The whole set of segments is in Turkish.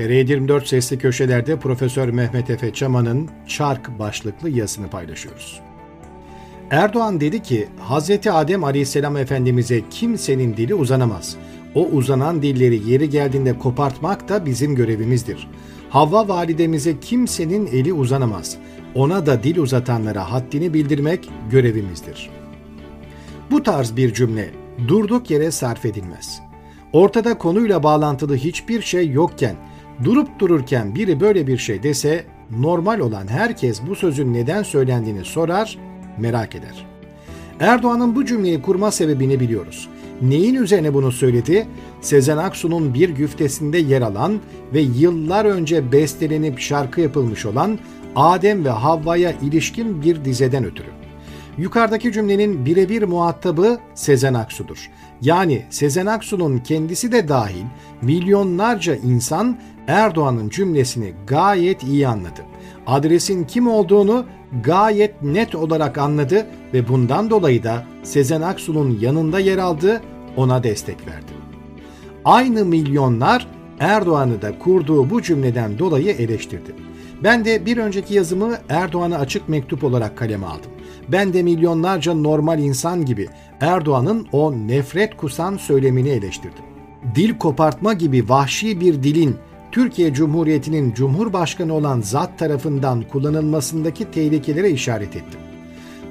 TR24 Sesli Köşeler'de Profesör Mehmet Efe Çaman'ın Çark başlıklı yazısını paylaşıyoruz. Erdoğan dedi ki Hz. Adem Aleyhisselam Efendimiz'e kimsenin dili uzanamaz. O uzanan dilleri yeri geldiğinde kopartmak da bizim görevimizdir. Havva validemize kimsenin eli uzanamaz. Ona da dil uzatanlara haddini bildirmek görevimizdir. Bu tarz bir cümle durduk yere sarf edilmez. Ortada konuyla bağlantılı hiçbir şey yokken, durup dururken biri böyle bir şey dese, normal olan herkes bu sözün neden söylendiğini sorar, merak eder. Erdoğan'ın bu cümleyi kurma sebebini biliyoruz. Neyin üzerine bunu söyledi? Sezen Aksu'nun bir güftesinde yer alan ve yıllar önce bestelenip şarkı yapılmış olan Adem ve Havva'ya ilişkin bir dizeden ötürü. Yukarıdaki cümlenin birebir muhatabı Sezen Aksu'dur. Yani Sezen Aksu'nun kendisi de dahil milyonlarca insan Erdoğan'ın cümlesini gayet iyi anladı. Adresin kim olduğunu gayet net olarak anladı ve bundan dolayı da Sezen Aksu'nun yanında yer aldı, ona destek verdi. Aynı milyonlar Erdoğan'ı da kurduğu bu cümleden dolayı eleştirdi. Ben de bir önceki yazımı Erdoğan'a açık mektup olarak kaleme aldım. Ben de milyonlarca normal insan gibi Erdoğan'ın o nefret kusan söylemini eleştirdim. Dil kopartma gibi vahşi bir dilin Türkiye Cumhuriyeti'nin Cumhurbaşkanı olan zat tarafından kullanılmasındaki tehlikelere işaret ettim.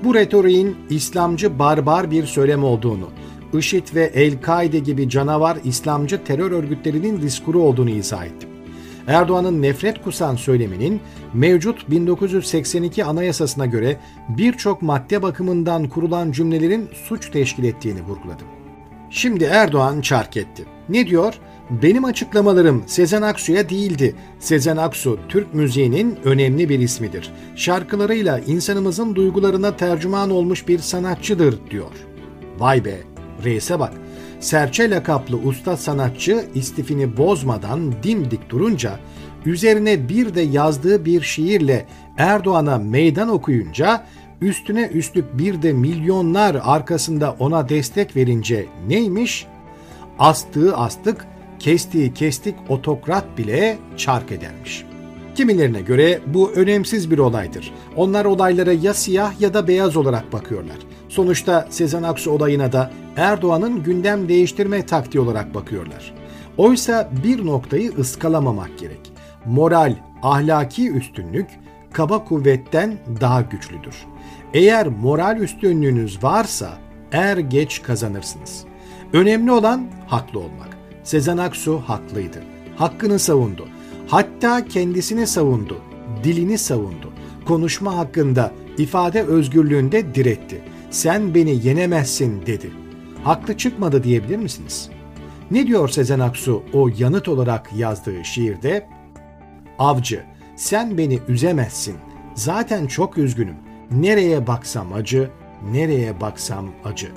Bu retoriğin İslamcı barbar bir söylem olduğunu, IŞİD ve El-Kaide gibi canavar İslamcı terör örgütlerinin diskuru olduğunu izah ettim. Erdoğan'ın nefret kusan söyleminin mevcut 1982 Anayasasına göre birçok madde bakımından kurulan cümlelerin suç teşkil ettiğini vurguladım. Şimdi Erdoğan çark etti. Ne diyor? Benim açıklamalarım Sezen Aksu'ya değildi. Sezen Aksu Türk müziğinin önemli bir ismidir. Şarkılarıyla insanımızın duygularına tercüman olmuş bir sanatçıdır diyor. Vay be, reise bak. Serçe lakaplı usta sanatçı istifini bozmadan dimdik durunca üzerine bir de yazdığı bir şiirle Erdoğan'a meydan okuyunca üstüne üstlük bir de milyonlar arkasında ona destek verince neymiş? Astığı astık, kestiği kestik otokrat bile çark edermiş. Kimilerine göre bu önemsiz bir olaydır. Onlar olaylara ya siyah ya da beyaz olarak bakıyorlar. Sonuçta Sezen Aksu olayına da Erdoğan'ın gündem değiştirme taktiği olarak bakıyorlar. Oysa bir noktayı ıskalamamak gerek. Moral, ahlaki üstünlük kaba kuvvetten daha güçlüdür. Eğer moral üstünlüğünüz varsa er geç kazanırsınız. Önemli olan haklı olmak. Sezen Aksu haklıydı. Hakkını savundu. Hatta kendisini savundu. Dilini savundu. Konuşma hakkında, ifade özgürlüğünde diretti. Sen beni yenemezsin dedi. Haklı çıkmadı diyebilir misiniz? Ne diyor Sezen Aksu o yanıt olarak yazdığı şiirde? Avcı, sen beni üzemezsin. Zaten çok üzgünüm. Nereye baksam acı, nereye baksam acı.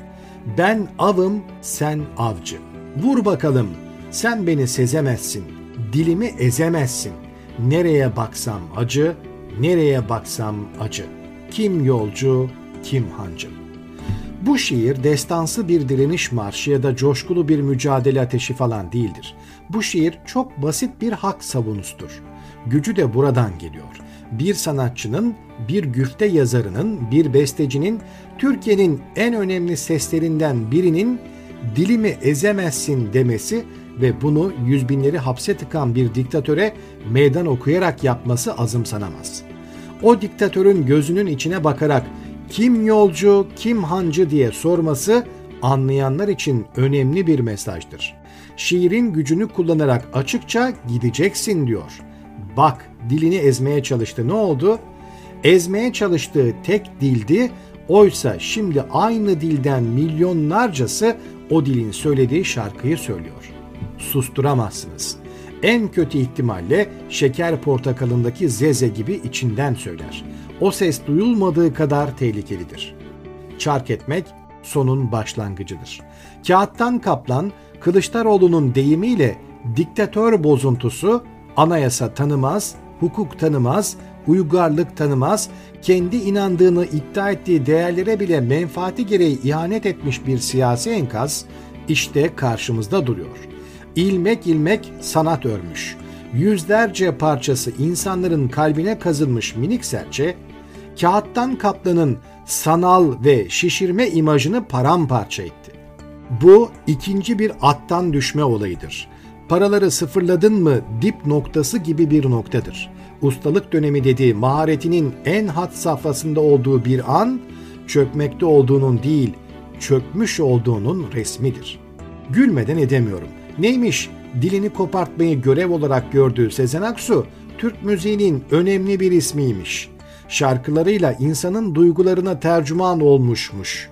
Ben avım, sen avcı. Vur bakalım, sen beni sezemezsin. Dilimi ezemezsin. Nereye baksam acı, nereye baksam acı. Kim yolcu, kim hancı. Bu şiir destansı bir direniş marşı ya da coşkulu bir mücadele ateşi falan değildir. Bu şiir çok basit bir hak savunusudur. Gücü de buradan geliyor. Bir sanatçının, bir güfte yazarının, bir bestecinin, Türkiye'nin en önemli seslerinden birinin dilimi ezemezsin demesi ve bunu yüz binleri hapse tıkan bir diktatöre meydan okuyarak yapması azımsanamaz. O diktatörün gözünün içine bakarak kim yolcu, kim hancı diye sorması anlayanlar için önemli bir mesajdır. Şiirin gücünü kullanarak açıkça gideceksin diyor. Bak dilini ezmeye çalıştı ne oldu? Ezmeye çalıştığı tek dildi oysa şimdi aynı dilden milyonlarcası o dilin söylediği şarkıyı söylüyor. Susturamazsınız. En kötü ihtimalle şeker portakalındaki zeze gibi içinden söyler o ses duyulmadığı kadar tehlikelidir. Çark etmek sonun başlangıcıdır. Kağıttan kaplan Kılıçdaroğlu'nun deyimiyle diktatör bozuntusu anayasa tanımaz, hukuk tanımaz, uygarlık tanımaz, kendi inandığını iddia ettiği değerlere bile menfaati gereği ihanet etmiş bir siyasi enkaz işte karşımızda duruyor. İlmek ilmek sanat örmüş. yüzlerce parçası insanların kalbine kazınmış minik serçe, kağıttan kaplanın sanal ve şişirme imajını paramparça etti. Bu ikinci bir attan düşme olayıdır. Paraları sıfırladın mı dip noktası gibi bir noktadır. Ustalık dönemi dediği maharetinin en hat safhasında olduğu bir an, çökmekte olduğunun değil, çökmüş olduğunun resmidir. Gülmeden edemiyorum. Neymiş dilini kopartmayı görev olarak gördüğü Sezen Aksu, Türk müziğinin önemli bir ismiymiş. Şarkılarıyla insanın duygularına tercüman olmuşmuş.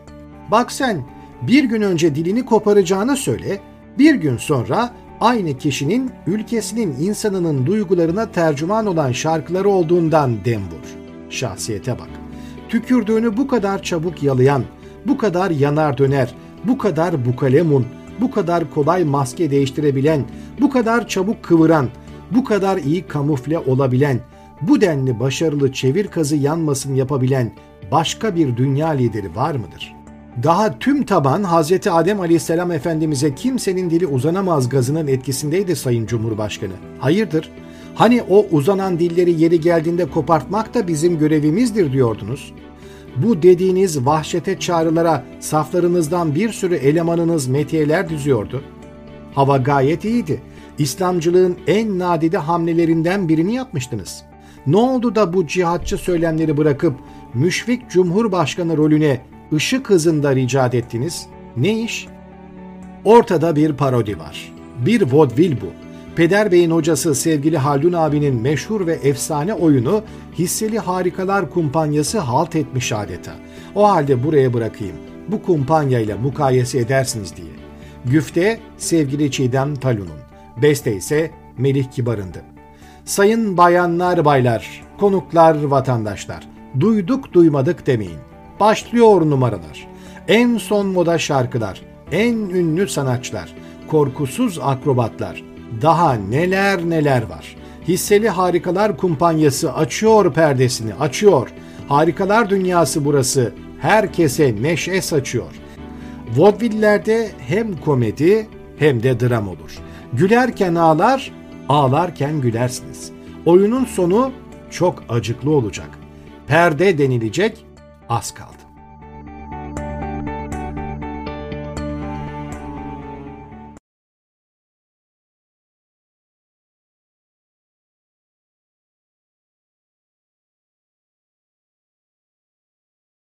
Bak sen bir gün önce dilini koparacağını söyle, bir gün sonra aynı kişinin ülkesinin insanının duygularına tercüman olan şarkıları olduğundan dem vur. Şahsiyete bak. Tükürdüğünü bu kadar çabuk yalayan, bu kadar yanar döner, bu kadar bukalemun, bu kadar kolay maske değiştirebilen, bu kadar çabuk kıvıran, bu kadar iyi kamufle olabilen, bu denli başarılı çevir kazı yanmasın yapabilen başka bir dünya lideri var mıdır? Daha tüm taban Hz. Adem Aleyhisselam Efendimiz'e kimsenin dili uzanamaz gazının etkisindeydi Sayın Cumhurbaşkanı. Hayırdır? Hani o uzanan dilleri yeri geldiğinde kopartmak da bizim görevimizdir diyordunuz. Bu dediğiniz vahşete çağrılara saflarınızdan bir sürü elemanınız metiyeler düzüyordu. Hava gayet iyiydi. İslamcılığın en nadide hamlelerinden birini yapmıştınız. Ne oldu da bu cihatçı söylemleri bırakıp müşfik cumhurbaşkanı rolüne ışık hızında ricat ettiniz? Ne iş? Ortada bir parodi var. Bir vodvil bu. Peder Bey'in hocası sevgili Haldun abinin meşhur ve efsane oyunu hisseli harikalar kumpanyası halt etmiş adeta. O halde buraya bırakayım. Bu kumpanyayla mukayese edersiniz diye. Güfte sevgili Çiğdem Talun'un. Beste ise Melih Kibar'ındı. Sayın bayanlar baylar, konuklar vatandaşlar. Duyduk duymadık demeyin. Başlıyor numaralar. En son moda şarkılar, en ünlü sanatçılar, korkusuz akrobatlar, daha neler neler var. Hisseli Harikalar Kumpanyası açıyor perdesini, açıyor. Harikalar dünyası burası. Herkese neşe saçıyor. Vodvillerde hem komedi hem de dram olur. Gülerken ağlar, ağlarken gülersiniz. Oyunun sonu çok acıklı olacak. Perde denilecek az kaldı.